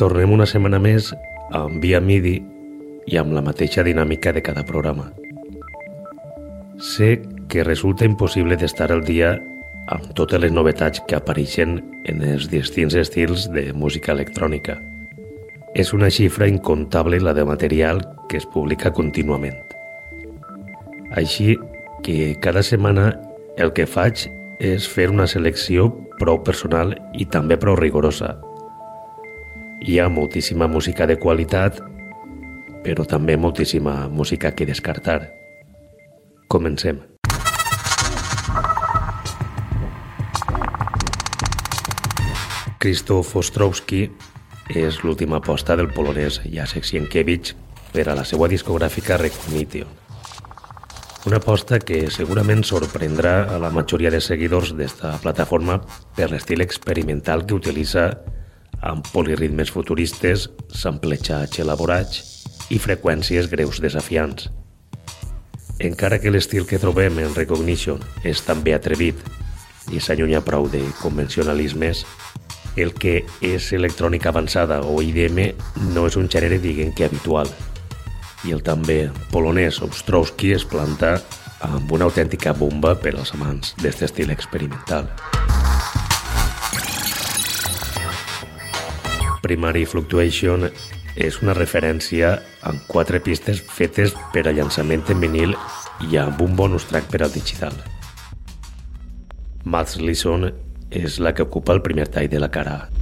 Tornem una setmana més amb Via MIDI i amb la mateixa dinàmica de cada programa. Sé que resulta impossible d'estar al dia amb totes les novetats que apareixen en els distints estils de música electrònica. És una xifra incontable la de material que es publica contínuament. Així que cada setmana el que faig és fer una selecció prou personal i també prou rigorosa, hi ha moltíssima música de qualitat, però també moltíssima música que descartar. Comencem. Krzysztof Ostrowski és l'última aposta del polonès Jacek Sienkiewicz per a la seva discogràfica Recognition. Una aposta que segurament sorprendrà a la majoria de seguidors d'esta plataforma per l'estil experimental que utilitza amb poliritmes futuristes, sampletxats elaborats i freqüències greus desafiants. Encara que l'estil que trobem en Recognition és també atrevit i s'allunya prou de convencionalismes, el que és electrònica avançada o IDM no és un gènere, diguem que habitual. I el també polonès Ostrowski es planta amb una autèntica bomba per als amants d'aquest estil experimental. Primary Fluctuation és una referència amb quatre pistes fetes per a llançament en vinil i amb un bonus track per al digital. Mads Lisson és la que ocupa el primer tall de la cara A.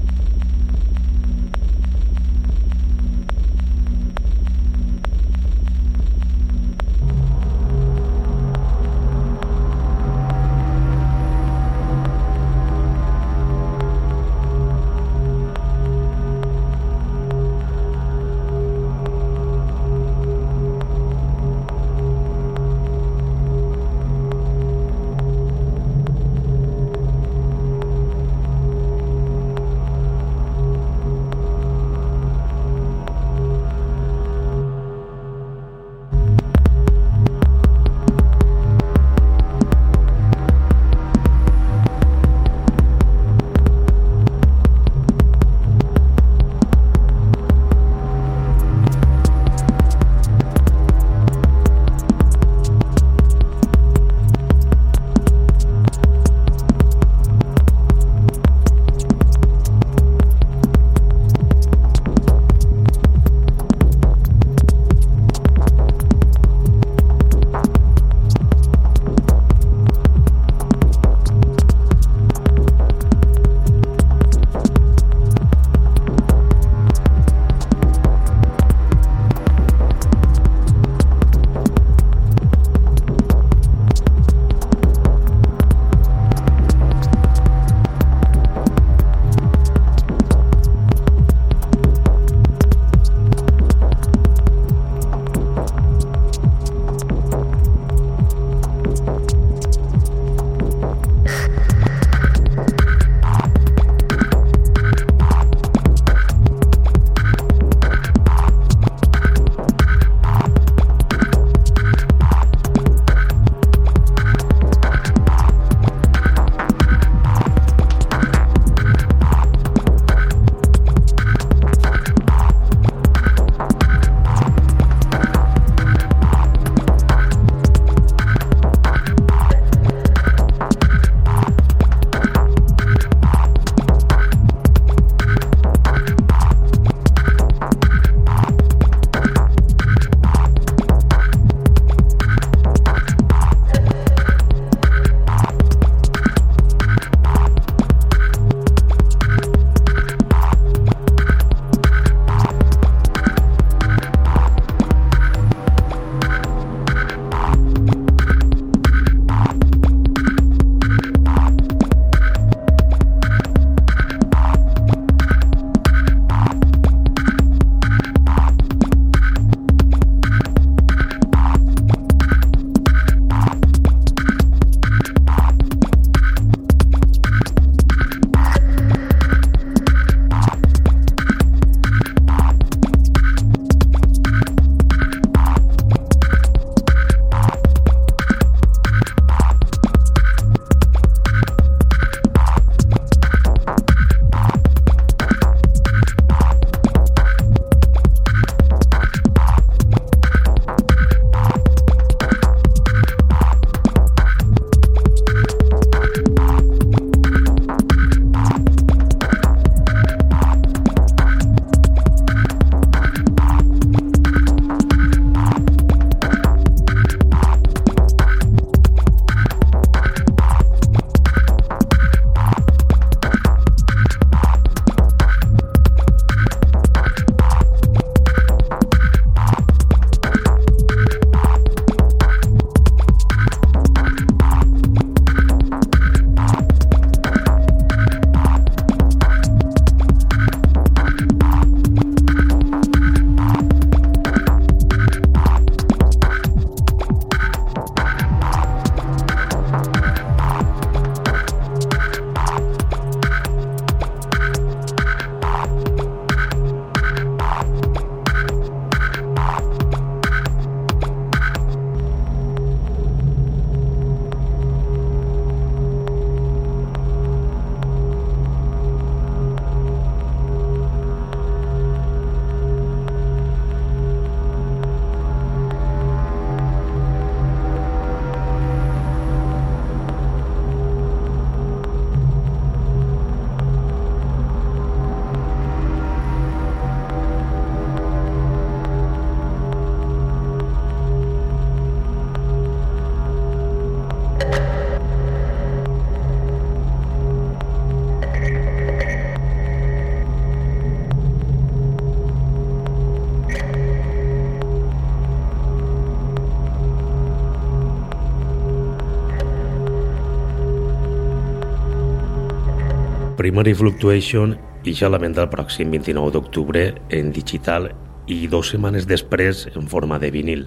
Primary Fluctuation ixa la venda el pròxim 29 d'octubre en digital i dues setmanes després en forma de vinil.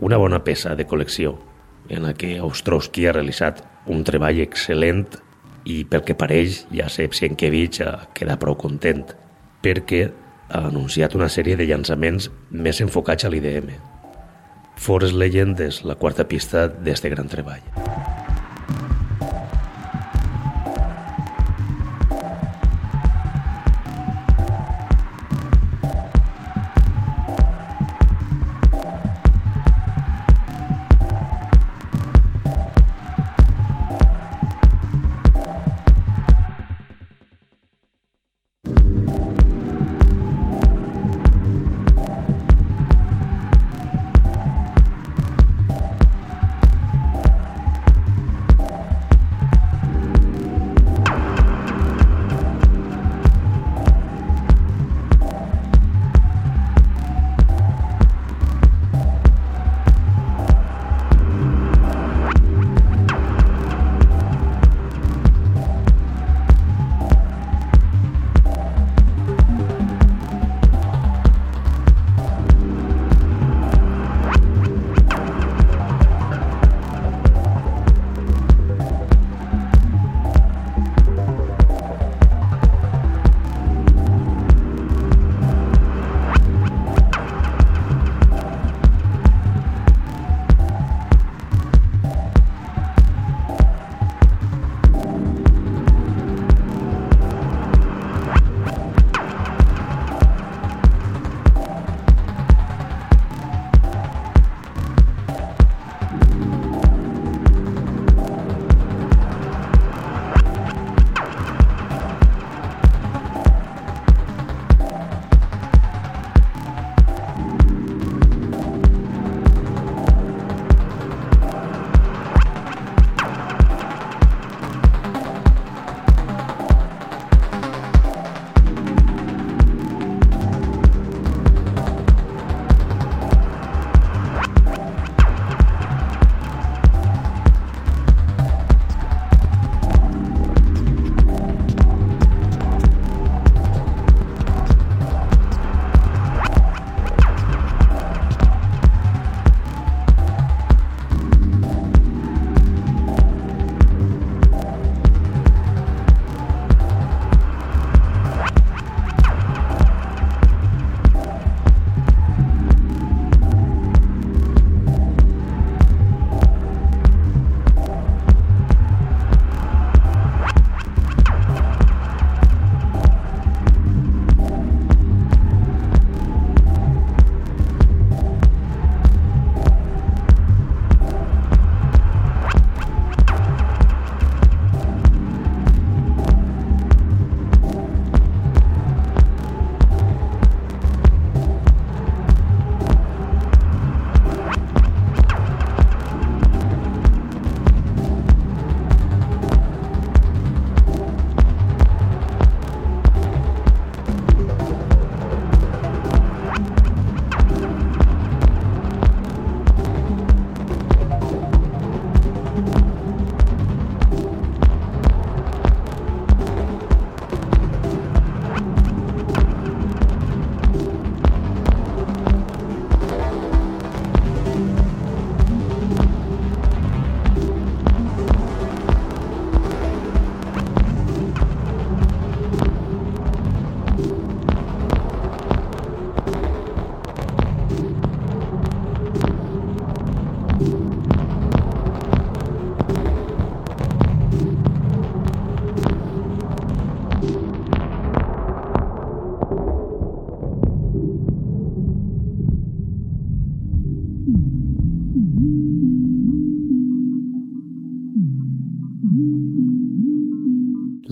Una bona peça de col·lecció en la que Ostrowski ha realitzat un treball excel·lent i pel que pareix ja Jacep Sienkiewicz queda prou content perquè ha anunciat una sèrie de llançaments més enfocats a l'IDM. Forest Legend és la quarta pista d'este gran treball.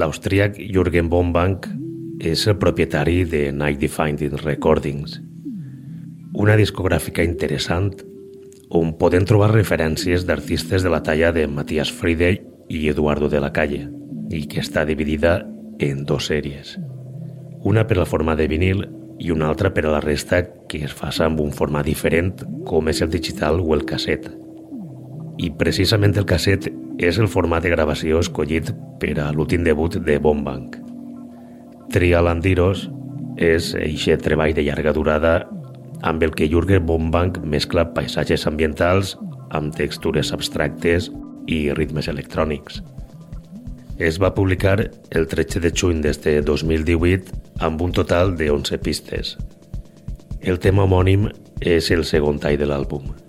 L'austríac Jürgen Bombank és el propietari de Night Definding Recordings, una discogràfica interessant on podem trobar referències d'artistes de la talla de Matías Friedel i Eduardo de la Calle, i que està dividida en dos sèries. Una per la forma de vinil i una altra per a la resta que es fa amb un format diferent com és el digital o el casset. I precisament el casset és el format de gravació escollit per a l'últim debut de Bombank. Trial Andiros és eixe treball de llarga durada amb el que Jürgen Bombank mescla paisatges ambientals amb textures abstractes i ritmes electrònics. Es va publicar el 13 de juny d'este 2018 amb un total de 11 pistes. El tema homònim és el segon tall de l'àlbum.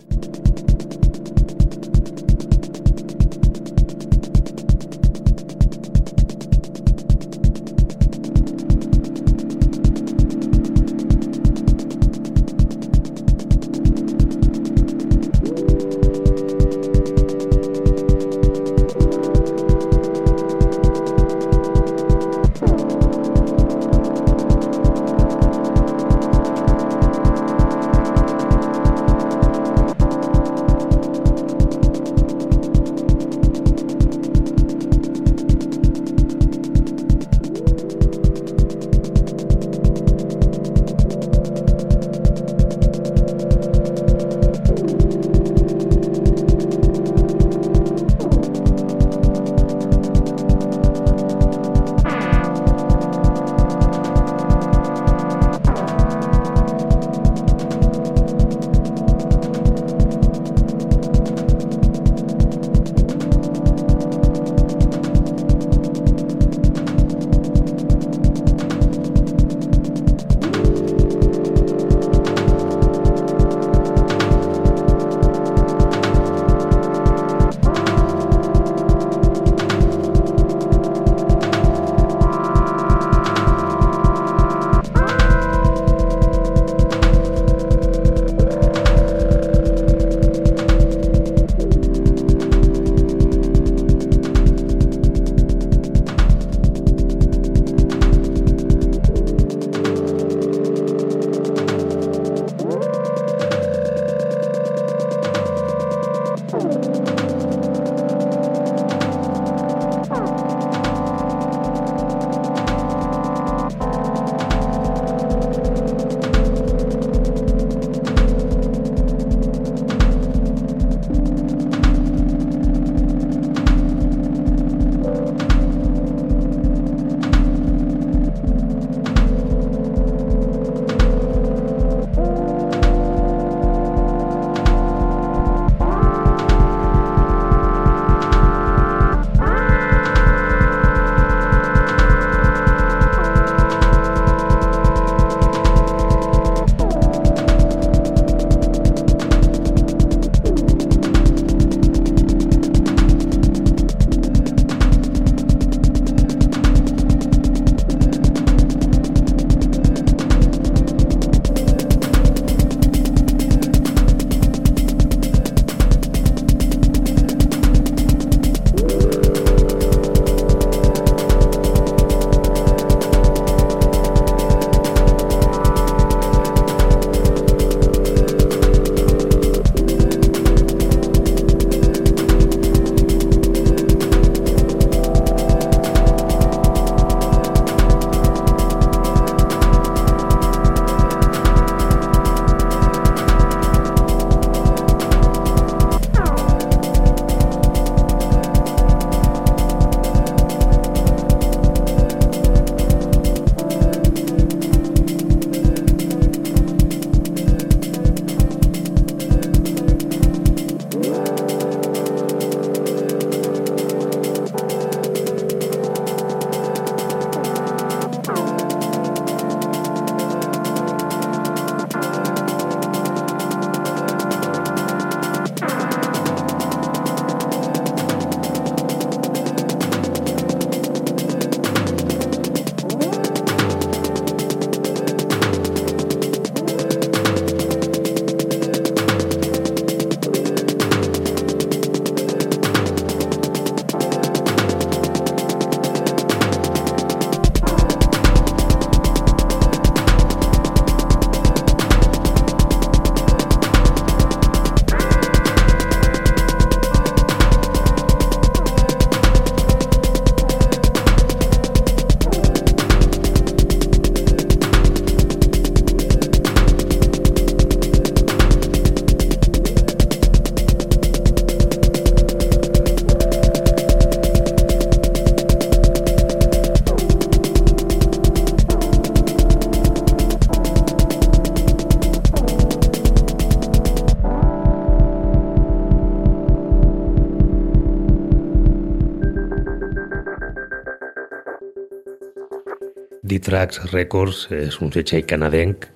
D-Tracks Records és un setxell canadenc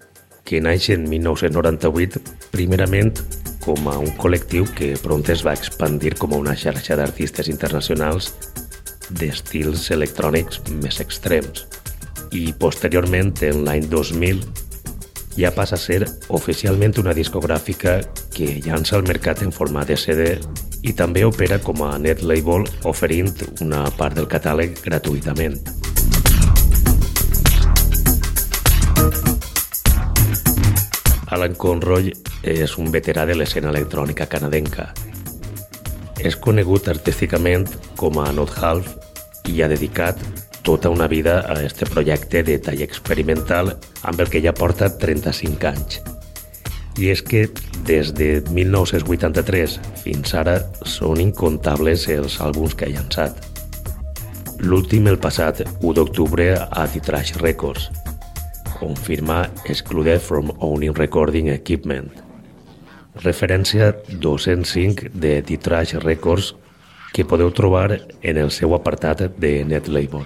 que naix en 1998 primerament com a un col·lectiu que pront es va expandir com a una xarxa d'artistes internacionals d'estils electrònics més extrems i posteriorment en l'any 2000 ja passa a ser oficialment una discogràfica que llança al mercat en format de CD i també opera com a net label oferint una part del catàleg gratuïtament. Alan Conroy és un veterà de l'escena electrònica canadenca. És conegut artísticament com a Not Half i ha dedicat tota una vida a este projecte de tall experimental amb el que ja porta 35 anys. I és que des de 1983 fins ara són incontables els àlbums que ha llançat. L'últim el passat 1 d'octubre a The Trash Records, on firma Excluded from Owning Recording Equipment. Referència 205 de The Trash Records que podeu trobar en el seu apartat de NetLabel.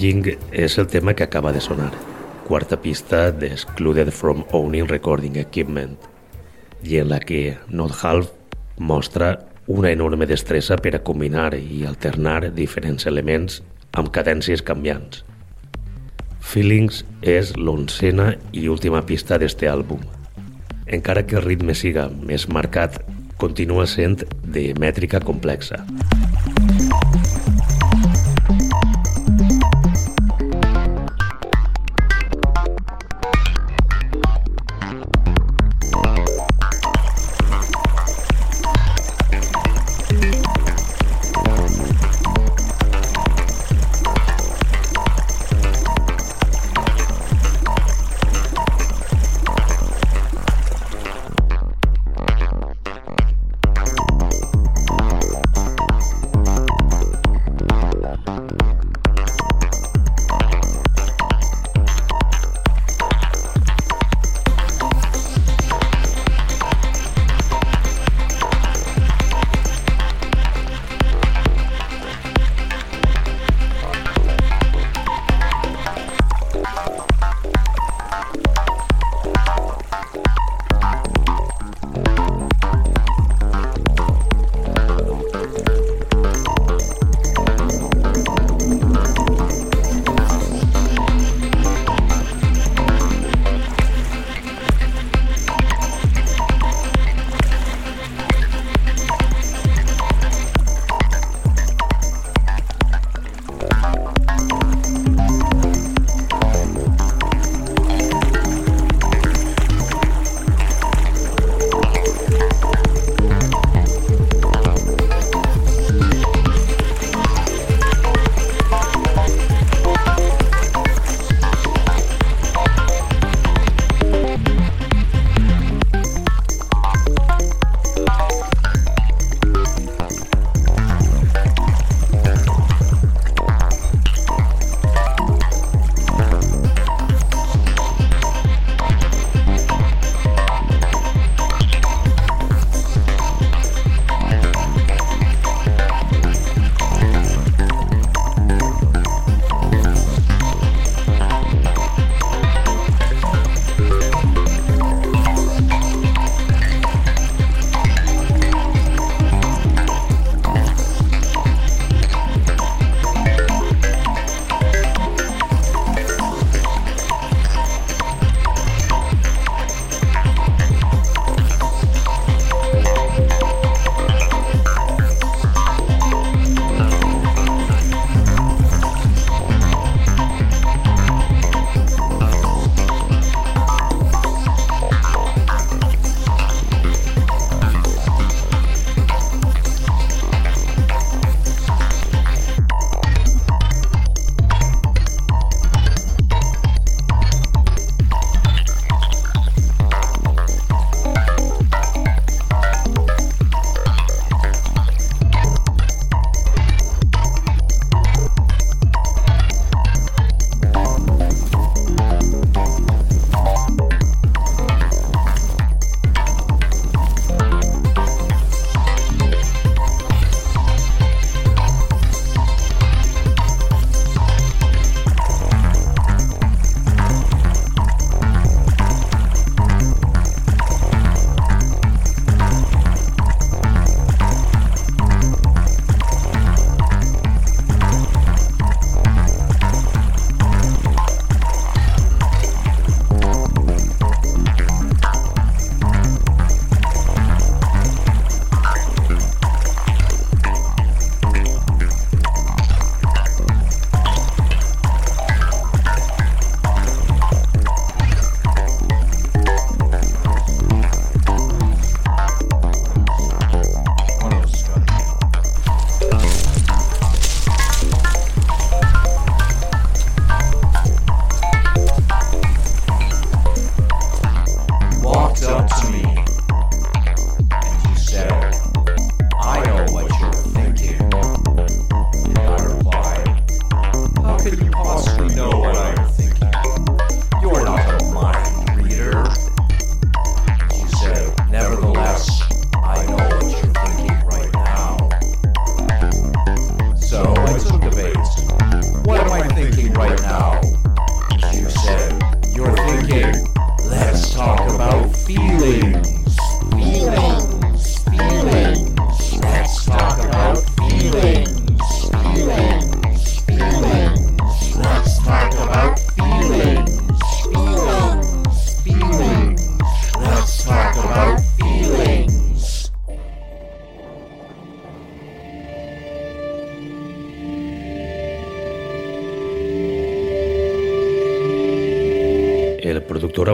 Digging és el tema que acaba de sonar, quarta pista d'Excluded from Owning Recording Equipment, i en la que Not Half mostra una enorme destressa per a combinar i alternar diferents elements amb cadències canviants. Feelings és l'oncena i última pista d'este àlbum. Encara que el ritme siga més marcat, continua sent de mètrica complexa.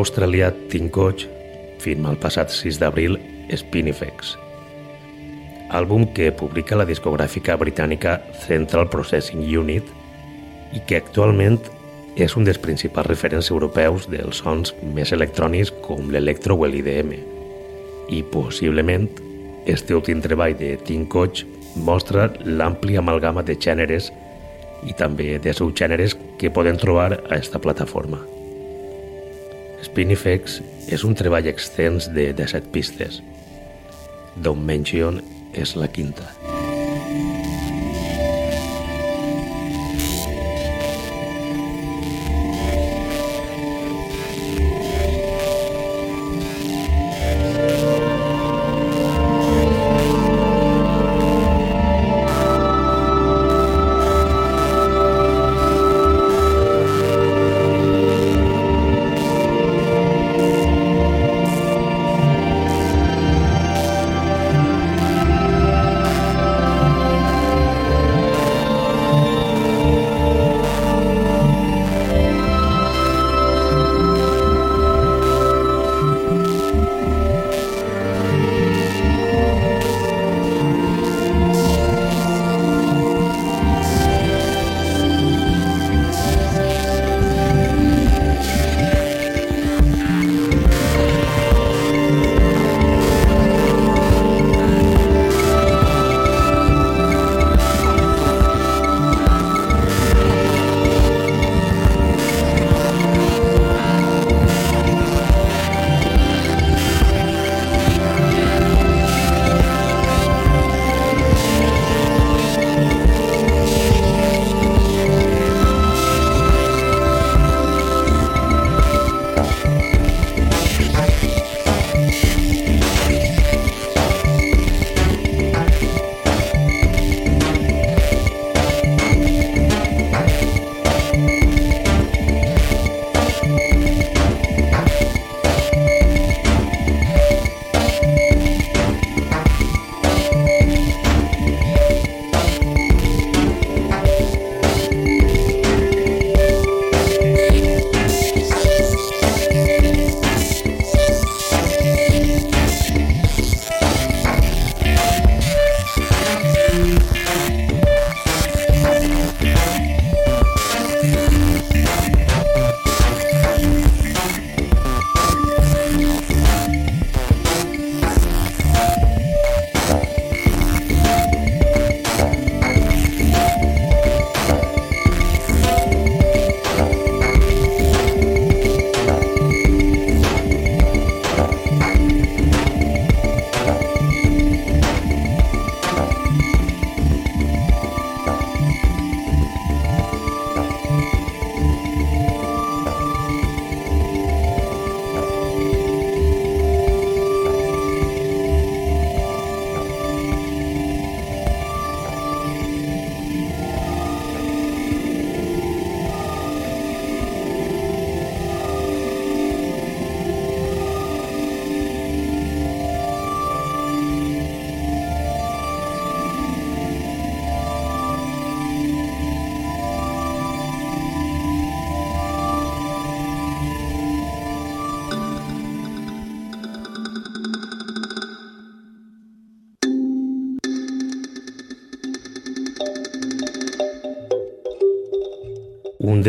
Australià Tim Koch firma el passat 6 d'abril Spinifex, àlbum que publica la discogràfica britànica Central Processing Unit i que actualment és un dels principals referents europeus dels sons més electrònics com l'electro o l'IDM. I possiblement este últim treball de Tim Koch mostra l'àmplia amalgama de gèneres i també de subgèneres que poden trobar a esta plataforma. Spinifex és un treball extens de 17 pistes. Don't Mention és la quinta.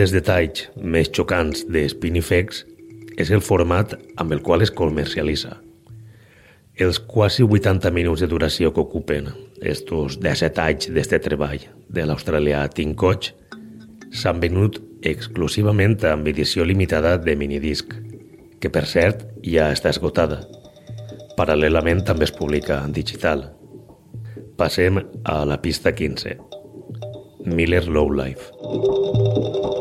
Dels detalls més xocants de Spinifex és el format amb el qual es comercialitza. Els quasi 80 minuts de duració que ocupen estos 17 anys d'este treball de l'australià Tim Koch s'han venut exclusivament amb edició limitada de minidisc, que per cert ja està esgotada. Paral·lelament també es publica en digital. Passem a la pista 15. Miller Lowlife.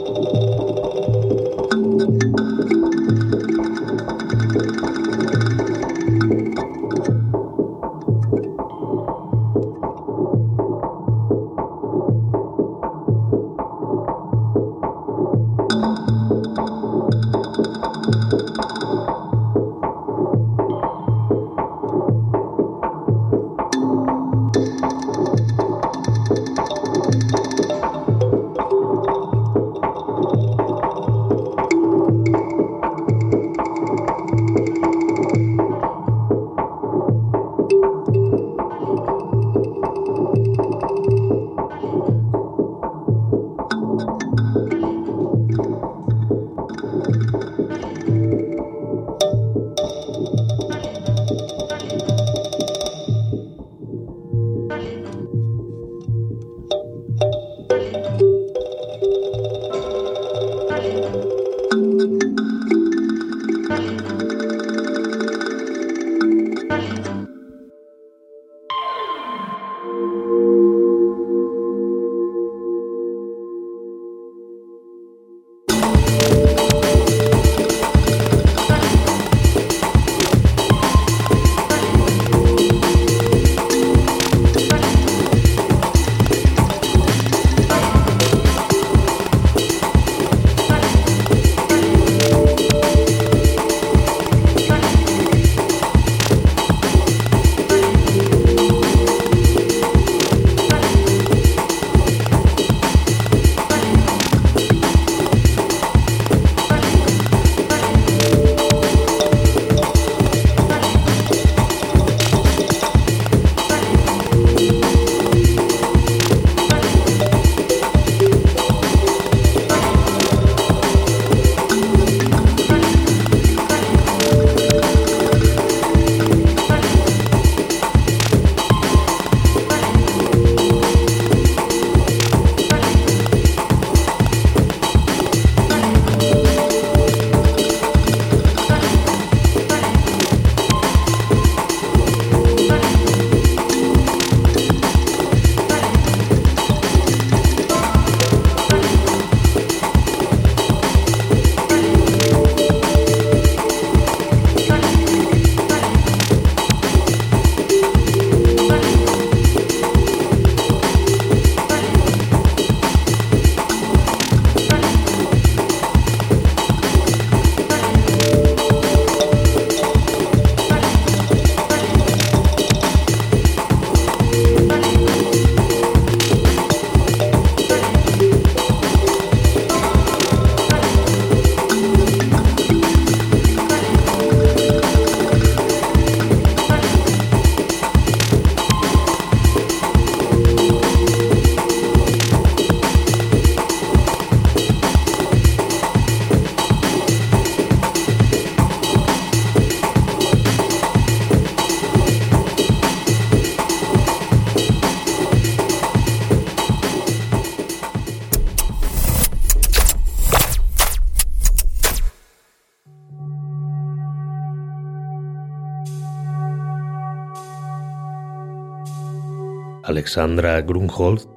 Alexandra Grunholz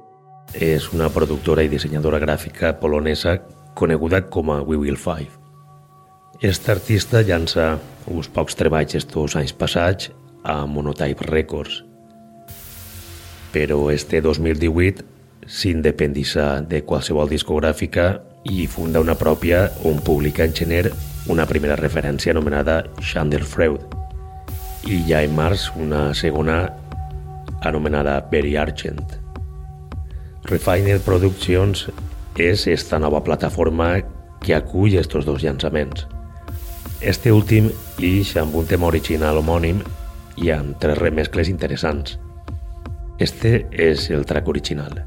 és una productora i dissenyadora gràfica polonesa coneguda com a We Will Five. Esta artista llança uns pocs treballs estos anys passats a Monotype Records, però este 2018 s'independissa de qualsevol discogràfica i funda una pròpia on publica en gener una primera referència anomenada Freud i ja en març una segona anomenada Berry Argent. Refined Productions és esta nova plataforma que acull estos dos llançaments. Este últim ix amb un tema original homònim i amb tres remescles interessants. Este és el track original.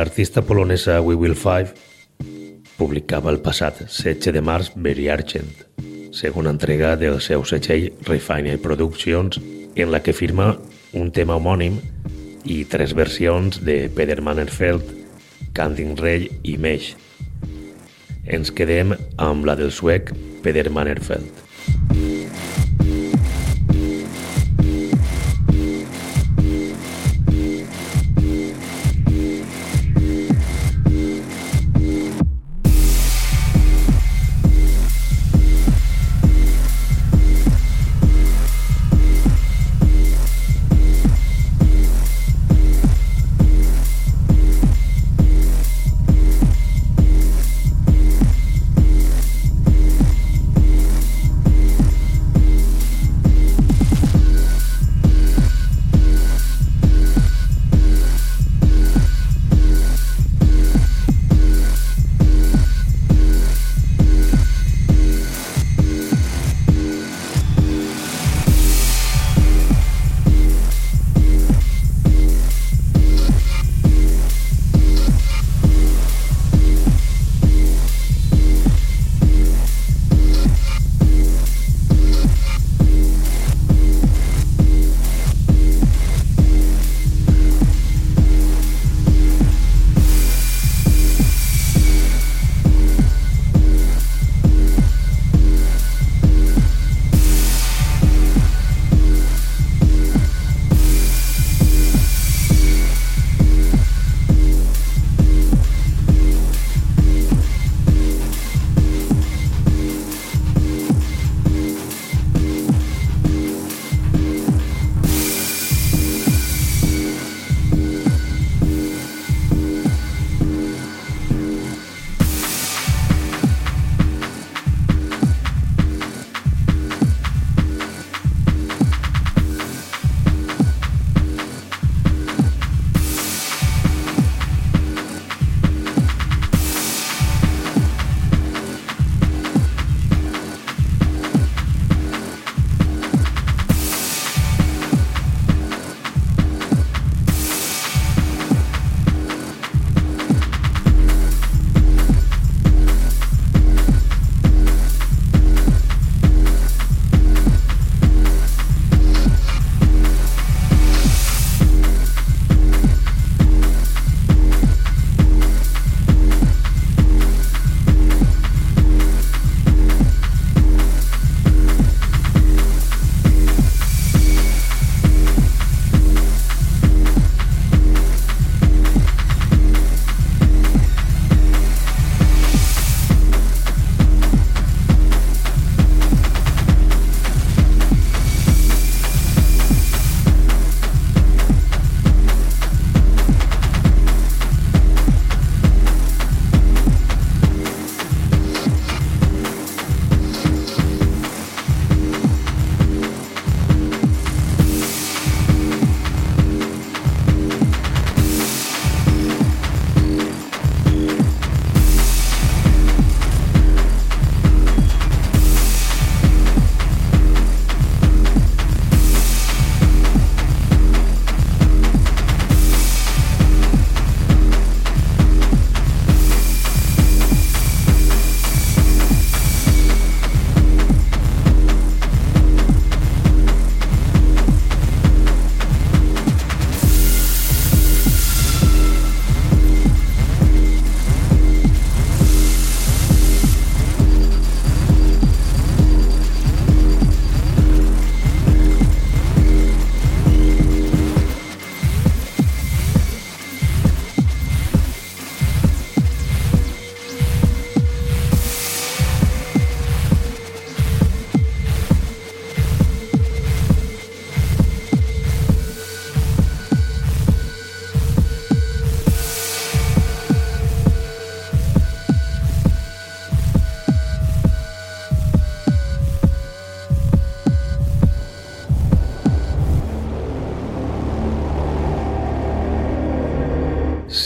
L'artista polonesa We Will Five publicava el passat 16 de març Very Argent, segona entrega del seu setxell Refinery Productions, en la que firma un tema homònim i tres versions de Peter Mannerfeld, Canting Ray i Mesh. Ens quedem amb la del suec Peter Mannerfeld.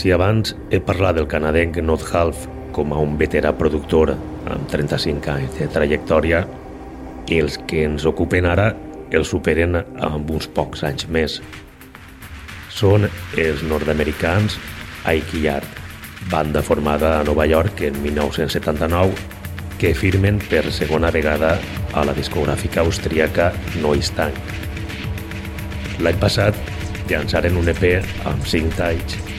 Si abans he parlat del canadenc North Half com a un veterà productor amb 35 anys de trajectòria, els que ens ocupen ara el superen amb uns pocs anys més. Són els nord-americans Ike Yard, banda formada a Nova York en 1979 que firmen per segona vegada a la discogràfica austríaca Noise Tank. L'any passat llançaren un EP amb 5 talls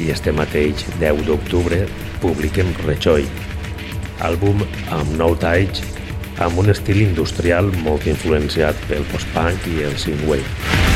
i este mateix 10 d'octubre publiquen Rejoy, àlbum amb 9 talls amb un estil industrial molt influenciat pel post-punk i el synthwave.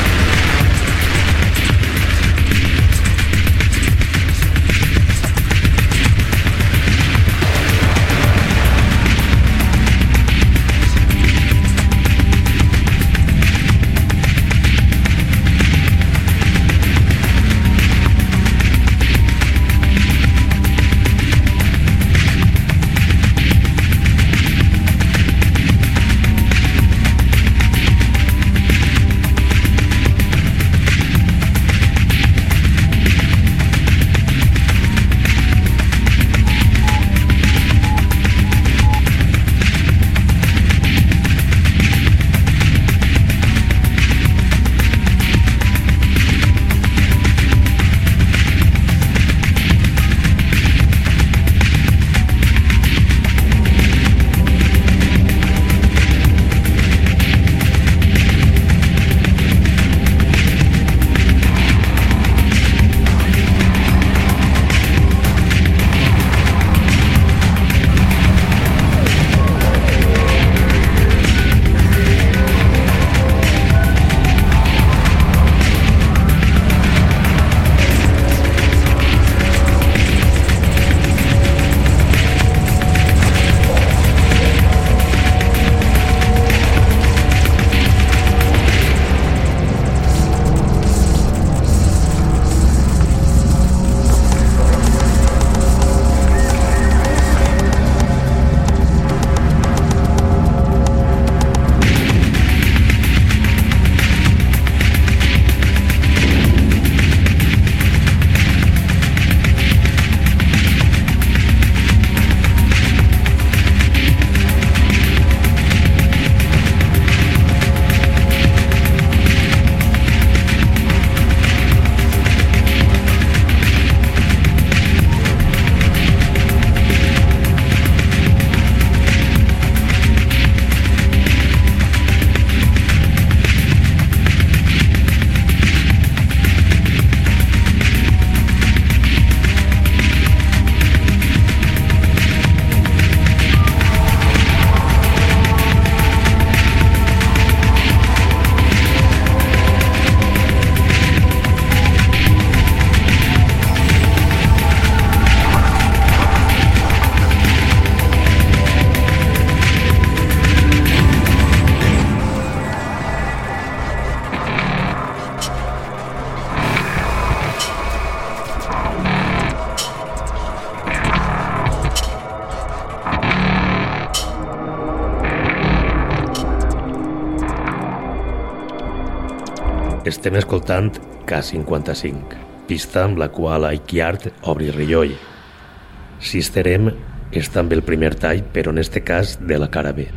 Estem escoltant K55, pista amb la qual Aikiart obri Rilloi. Sister M és també el primer tall, però en este cas de la cara B.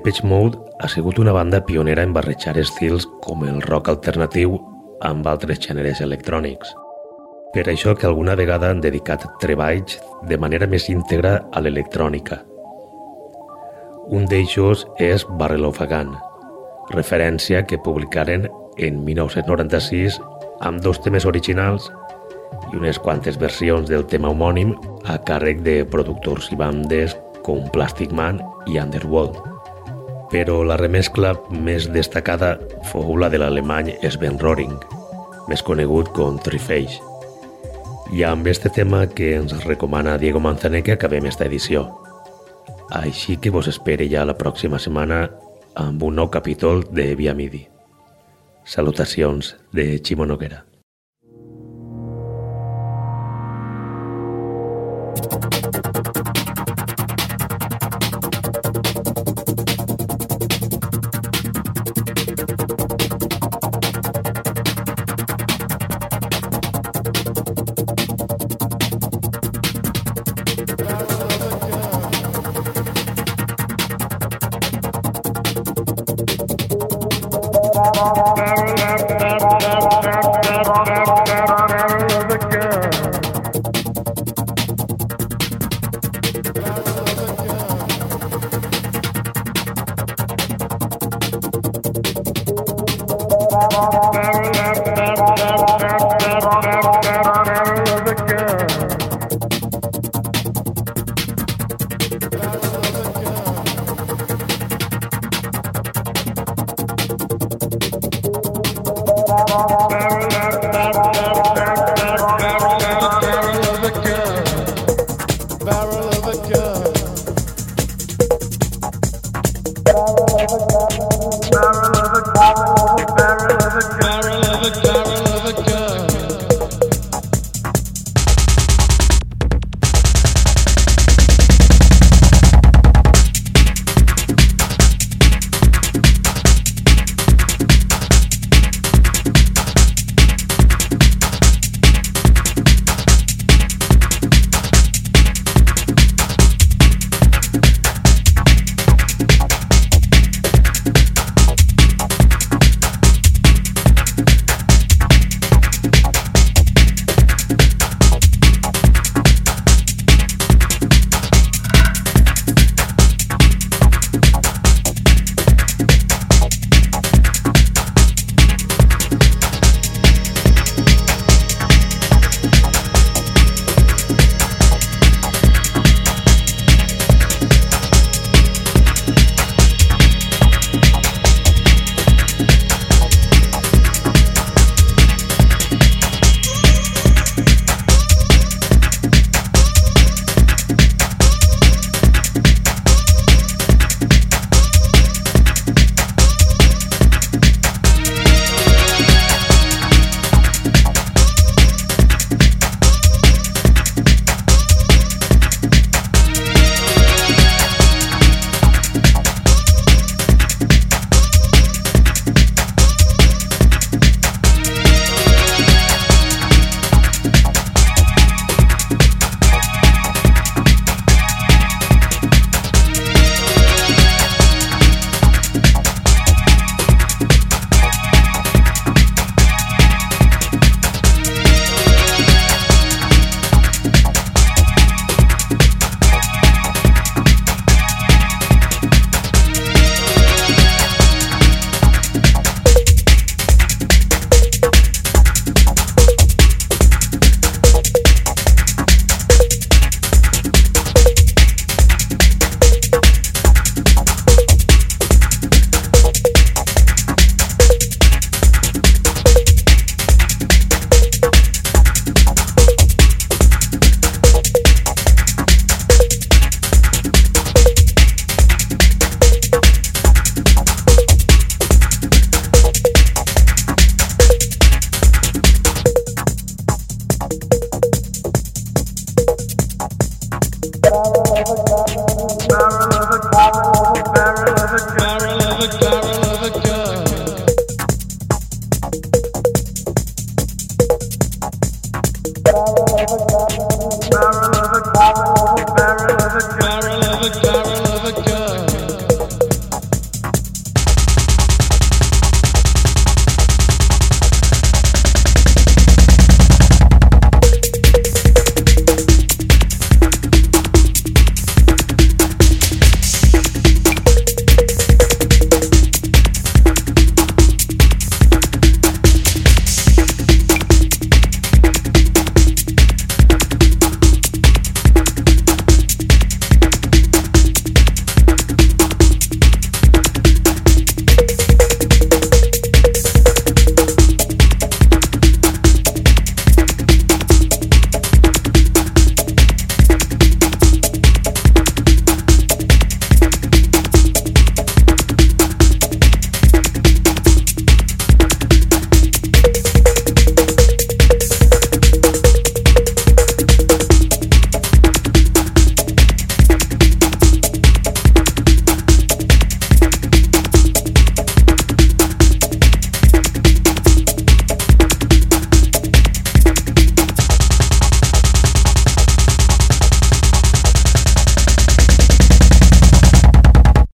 Depeche Mode ha sigut una banda pionera en barrejar estils com el rock alternatiu amb altres gèneres electrònics. Per això que alguna vegada han dedicat treballs de manera més íntegra a l'electrònica. Un d'ells és Barrel of a Gun, referència que publicaren en 1996 amb dos temes originals i unes quantes versions del tema homònim a càrrec de productors i bandes com Plastic Man i Underworld. Però la remescla més destacada fou la de l'alemany Sven Roring, més conegut com Triface. I amb este tema que ens recomana Diego Manzaneque acabem esta edició. Així que vos espere ja la pròxima setmana amb un nou capítol de Via Midi. Salutacions de Ximo Noguera.